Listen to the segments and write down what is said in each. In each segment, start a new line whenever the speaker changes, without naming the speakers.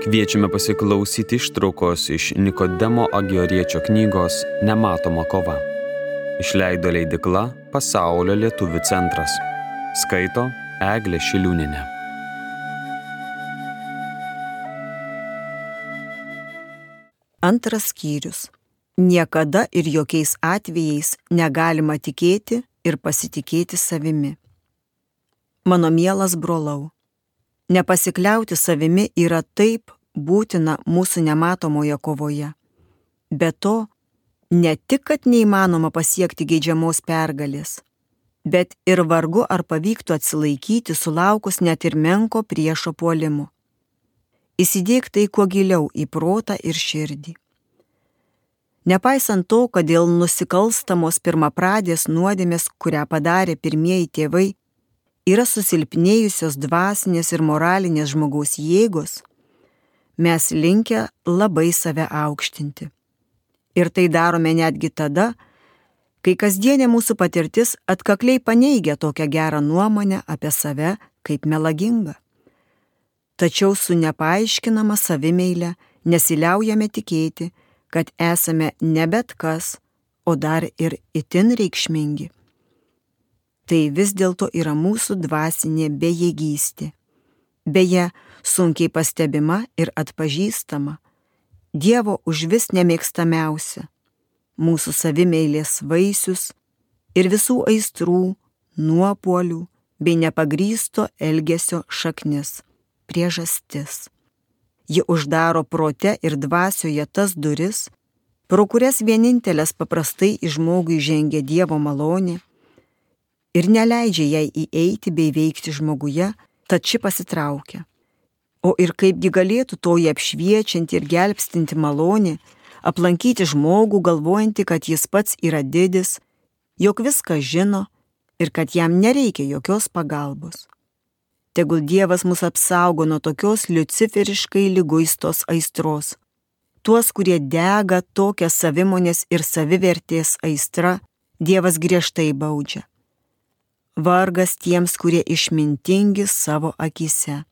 Kviečiame pasiklausyti ištraukos iš Nikodemo Agioriečio knygos Nematoma kova. Išleido leidikla Pasaulio lietuvių centras. Skaito Eglė Šiliūninė.
Antras skyrius. Niekada ir jokiais atvejais negalima tikėti ir pasitikėti savimi. Mano mielas brolau, Nepasikliauti savimi yra taip būtina mūsų nematomoje kovoje. Be to, ne tik, kad neįmanoma pasiekti geidžiamos pergalės, bet ir vargu ar pavyktų atsilaikyti sulaukus net ir menko priešo puolimo. Įsidėk tai kuo giliau į protą ir širdį. Nepaisant to, kad dėl nusikalstamos pirmapradės nuodėmės, kurią padarė pirmieji tėvai, yra susilpnėjusios dvasinės ir moralinės žmogaus jėgos, mes linkę labai save aukštinti. Ir tai darome netgi tada, kai kasdienė mūsų patirtis atkakliai paneigia tokią gerą nuomonę apie save kaip melagingą. Tačiau su nepaaiškinama savimeilė nesiliaujame tikėti, kad esame ne bet kas, o dar ir itin reikšmingi tai vis dėlto yra mūsų dvasinė bejėgystė. Beje, sunkiai pastebima ir atpažįstama, Dievo už vis nemėgstamiausia, mūsų savimeilės vaisius ir visų aistrų, nuopolių bei nepagrysto elgesio šaknis - priežastis. Ji uždaro prote ir dvasioje tas duris, pro kurias vienintelės paprastai į žmogų įžengia Dievo malonė ir neleidžia jai įeiti bei veikti žmoguje, tad ši pasitraukia. O ir kaipgi galėtų toji apšviečianti ir gelbstinti malonė aplankyti žmogų, galvojantį, kad jis pats yra didis, jog viską žino ir kad jam nereikia jokios pagalbos. Tegul Dievas mus apsaugo nuo tokios luciferiškai lyguistos aistros. Tuos, kurie dega tokią savimonės ir savivertės aistrą, Dievas griežtai baudžia. Vargas tiems, kurie išmintingi savo akise.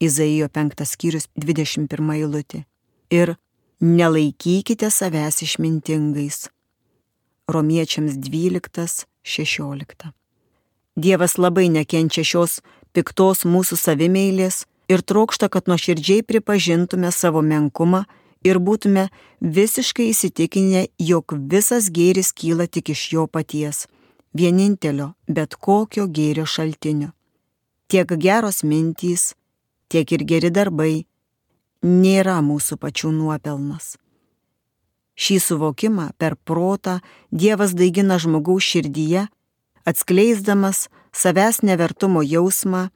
Izaijo 5 skyrius 21 eilutė. Ir nelaikykite savęs išmintingais. Romiečiams 12-16. Dievas labai nekenčia šios piktos mūsų savimeilės ir trokšta, kad nuoširdžiai pripažintume savo menkumą ir būtume visiškai įsitikinę, jog visas gėris kyla tik iš jo paties vienintelio bet kokio gėrio šaltinio. Tiek geros mintys, tiek ir geri darbai nėra mūsų pačių nuopelnas. Šį suvokimą per protą Dievas daigina žmogaus širdyje, atskleisdamas savęs nevertumo jausmą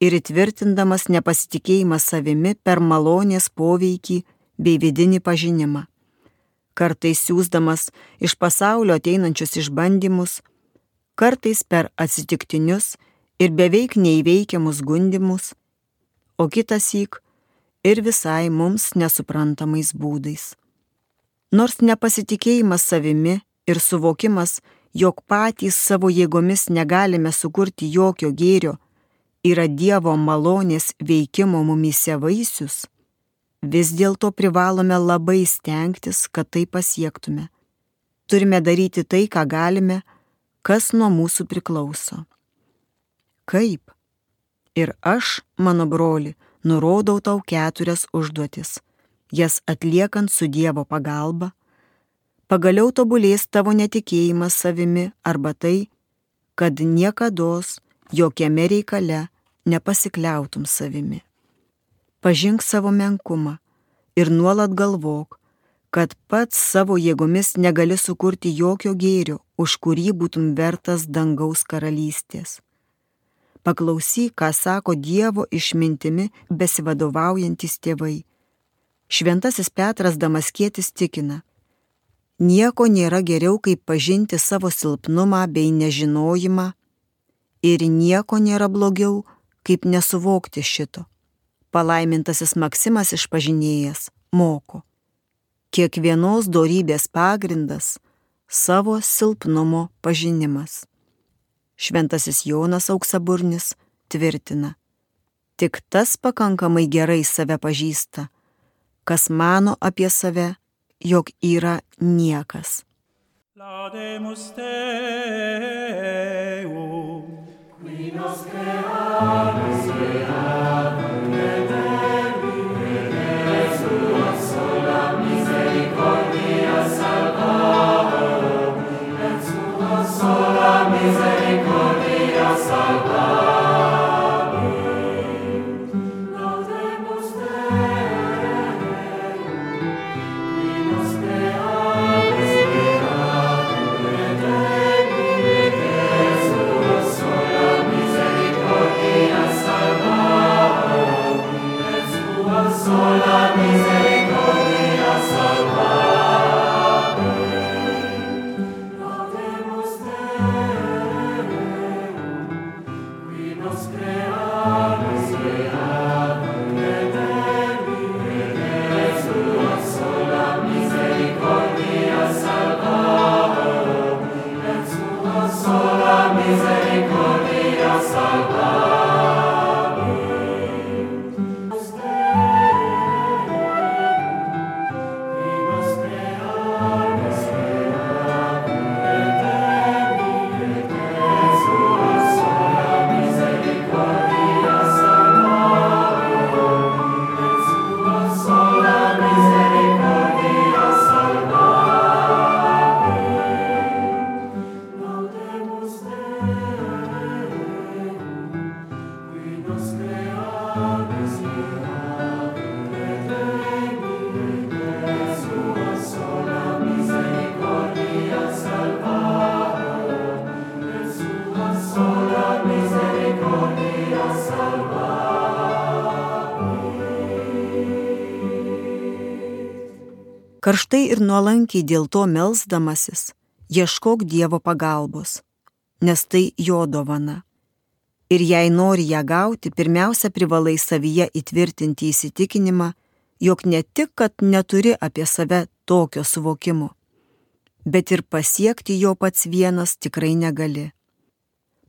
ir įtvirtindamas nepasitikėjimą savimi per malonės poveikį bei vidinį pažinimą. Kartais siūsdamas iš pasaulio ateinančius išbandymus, kartais per atsitiktinius ir beveik neįveikiamus gundimus, o kitas įk ir visai mums nesuprantamais būdais. Nors nepasitikėjimas savimi ir suvokimas, jog patys savo jėgomis negalime sukurti jokio gėrio, yra Dievo malonės veikimo mumise vaisius, vis dėlto privalome labai stengtis, kad tai pasiektume. Turime daryti tai, ką galime, kas nuo mūsų priklauso. Kaip? Ir aš, mano broli, nurodau tau keturias užduotis, jas atliekant su Dievo pagalba, pagaliau tobulės tavo netikėjimas savimi arba tai, kad niekada jokiame reikale nepasikliautum savimi. Pažink savo menkumą ir nuolat galvok, kad pats savo jėgomis negali sukurti jokio gėrio, už kurį būtum vertas dangaus karalystės. Paklausyk, ką sako Dievo išmintimi besivadovaujantis tėvai. Šventasis Petras Damaskėtis tikina, nieko nėra geriau, kaip pažinti savo silpnumą bei nežinojimą ir nieko nėra blogiau, kaip nesuvokti šito. Palaimintasis Maksimas išpažinėjas moko kiekvienos dorybės pagrindas - savo silpnumo pažinimas. Šventasis Jonas auksaburnis tvirtina, tik tas pakankamai gerai save pažįsta, kas mano apie save, jog yra niekas. Laudemus Deum, qui nos et et nostre Karštai ir nuolankiai dėl to melzdamasis, ieškok Dievo pagalbos, nes tai jo dovana. Ir jei nori ją gauti, pirmiausia privalai savyje įtvirtinti įsitikinimą, jog ne tik, kad neturi apie save tokio suvokimo, bet ir pasiekti jo pats vienas tikrai negali.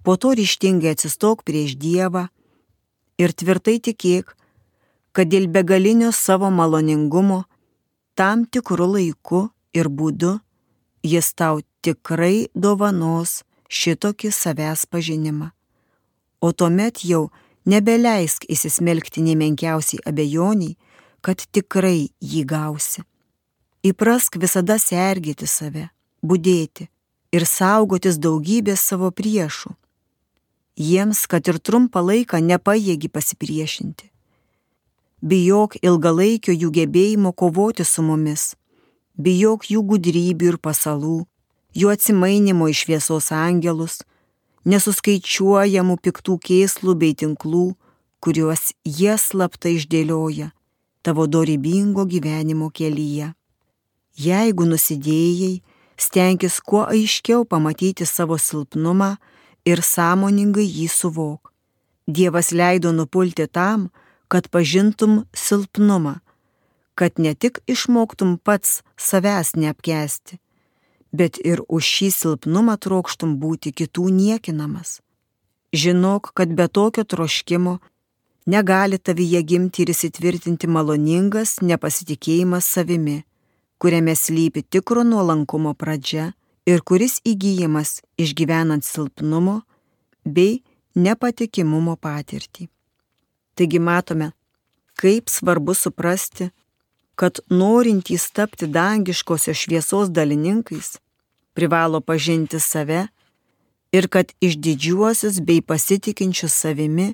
Po to ryštingai atsistok prieš Dievą ir tvirtai tikėk, kad dėl begalinio savo maloningumo tam tikru laiku ir būdu jis tau tikrai dovanos šitokį savęs pažinimą. O tuomet jau nebeleisk įsismelkti nemenkiausiai abejoniai, kad tikrai jį gausi. Įprask visada sergėti save, būdėti ir saugotis daugybės savo priešų. Jiems, kad ir trumpą laiką nepajėgi pasipriešinti bijok ilgalaikio jų gebėjimo kovoti su mumis, bijok jų gudrybių ir pasalų, jų atsimainimo iš šviesos angelus, nesuskaičiuojamų piktų kėslų bei tinklų, kuriuos jie slapta išdėlioja tavo dorybingo gyvenimo kelyje. Jeigu nusidėjai, stenkis kuo aiškiau pamatyti savo silpnumą ir sąmoningai jį suvok. Dievas leido nupulti tam, kad pažintum silpnumą, kad ne tik išmoktum pats savęs neapkesti, bet ir už šį silpnumą trokštum būti kitų niekinamas. Žinok, kad be tokio troškimo negali tavyje gimti ir įsitvirtinti maloningas nepasitikėjimas savimi, kuriame slypi tikro nuolankumo pradžia ir kuris įgyjimas išgyvenant silpnumo bei nepatikimumo patirtį. Taigi matome, kaip svarbu suprasti, kad norintys tapti dangiškosios šviesos dalininkais privalo pažinti save ir kad išdidžiuosius bei pasitikinčius savimi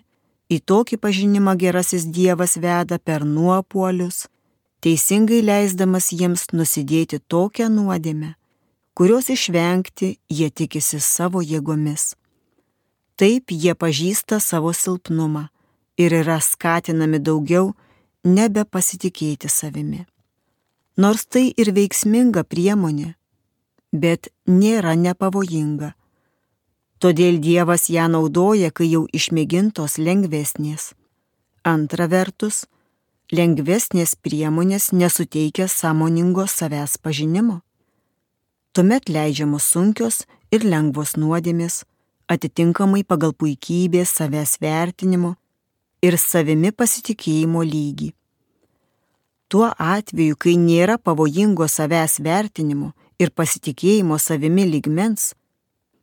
į tokį pažinimą gerasis Dievas veda per nuopuolius, teisingai leisdamas jiems nusidėti tokią nuodėmę, kurios išvengti jie tikisi savo jėgomis. Taip jie pažįsta savo silpnumą ir yra skatinami daugiau nebepasitikėti savimi. Nors tai ir veiksminga priemonė, bet nėra nepavojinga. Todėl Dievas ją naudoja, kai jau išmėgintos lengvesnės. Antra vertus, lengvesnės priemonės nesuteikia sąmoningo savęs pažinimo. Tuomet leidžiamos sunkios ir lengvos nuodėmės, atitinkamai pagal puikybės savęs vertinimo ir savimi pasitikėjimo lygį. Tuo atveju, kai nėra pavojingo savęs vertinimo ir pasitikėjimo savimi lygmens,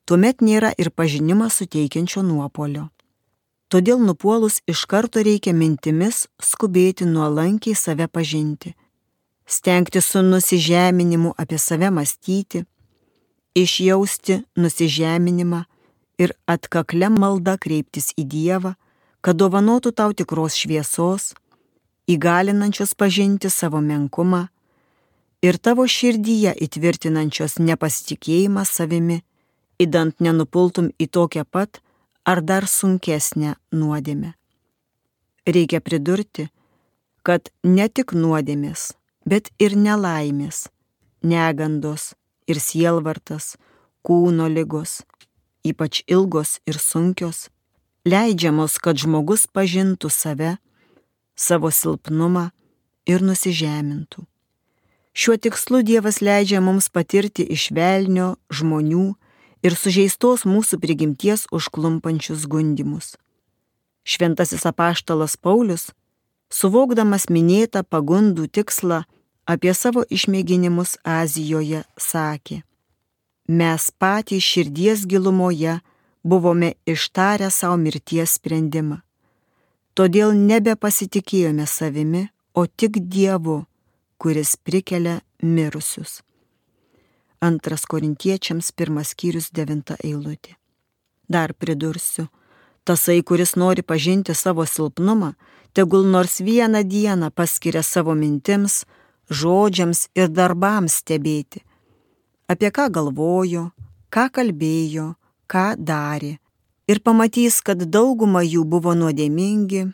tuomet nėra ir pažinimą suteikiančio nuopolio. Todėl nupuolus iš karto reikia mintimis skubėti nuolankiai save pažinti, stengti su nusižeminimu apie save mąstyti, išjausti nusižeminimą ir atkaklę maldą kreiptis į Dievą, kad dovanotų tau tikros šviesos, įgalinančios pažinti savo menkumą ir tavo širdyje įtvirtinančios nepasitikėjimą savimi, įdant nenupultum į tokią pat ar dar sunkesnę nuodėmę. Reikia pridurti, kad ne tik nuodėmės, bet ir nelaimės, negandos ir sielvartas, kūno lygos, ypač ilgos ir sunkios, leidžiamos, kad žmogus pažintų save, savo silpnumą ir nusižemintų. Šiuo tikslu Dievas leidžia mums patirti iš velnio žmonių ir sužeistos mūsų prigimties užklumpančius gundimus. Šventasis apaštalas Paulius, suvokdamas minėtą pagundų tikslą apie savo išmėginimus Azijoje, sakė, mes patys širdies gilumoje buvome ištarę savo mirties sprendimą. Todėl nebepasitikėjome savimi, o tik Dievu, kuris prikelia mirusius. Antras korintiečiams pirmas skyrius devinta eilutė. Dar pridursiu, tasai, kuris nori pažinti savo silpnumą, tegul nors vieną dieną paskiria savo mintims, žodžiams ir darbams stebėti apie ką galvojo, ką kalbėjo, ką darė. Ir pamatys, kad dauguma jų buvo nuodėmingi,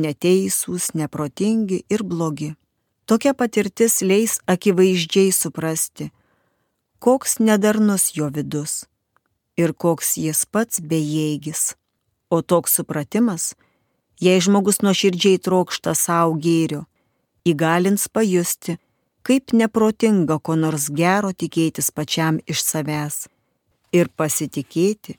neteisūs, neprotingi ir blogi. Tokia patirtis leis akivaizdžiai suprasti, koks nedarnus jo vidus ir koks jis pats bejėgis. O toks supratimas, jei žmogus nuoširdžiai trokšta savo gėrio, įgalins pajusti, kaip neprotinga ko nors gero tikėtis pačiam iš savęs ir pasitikėti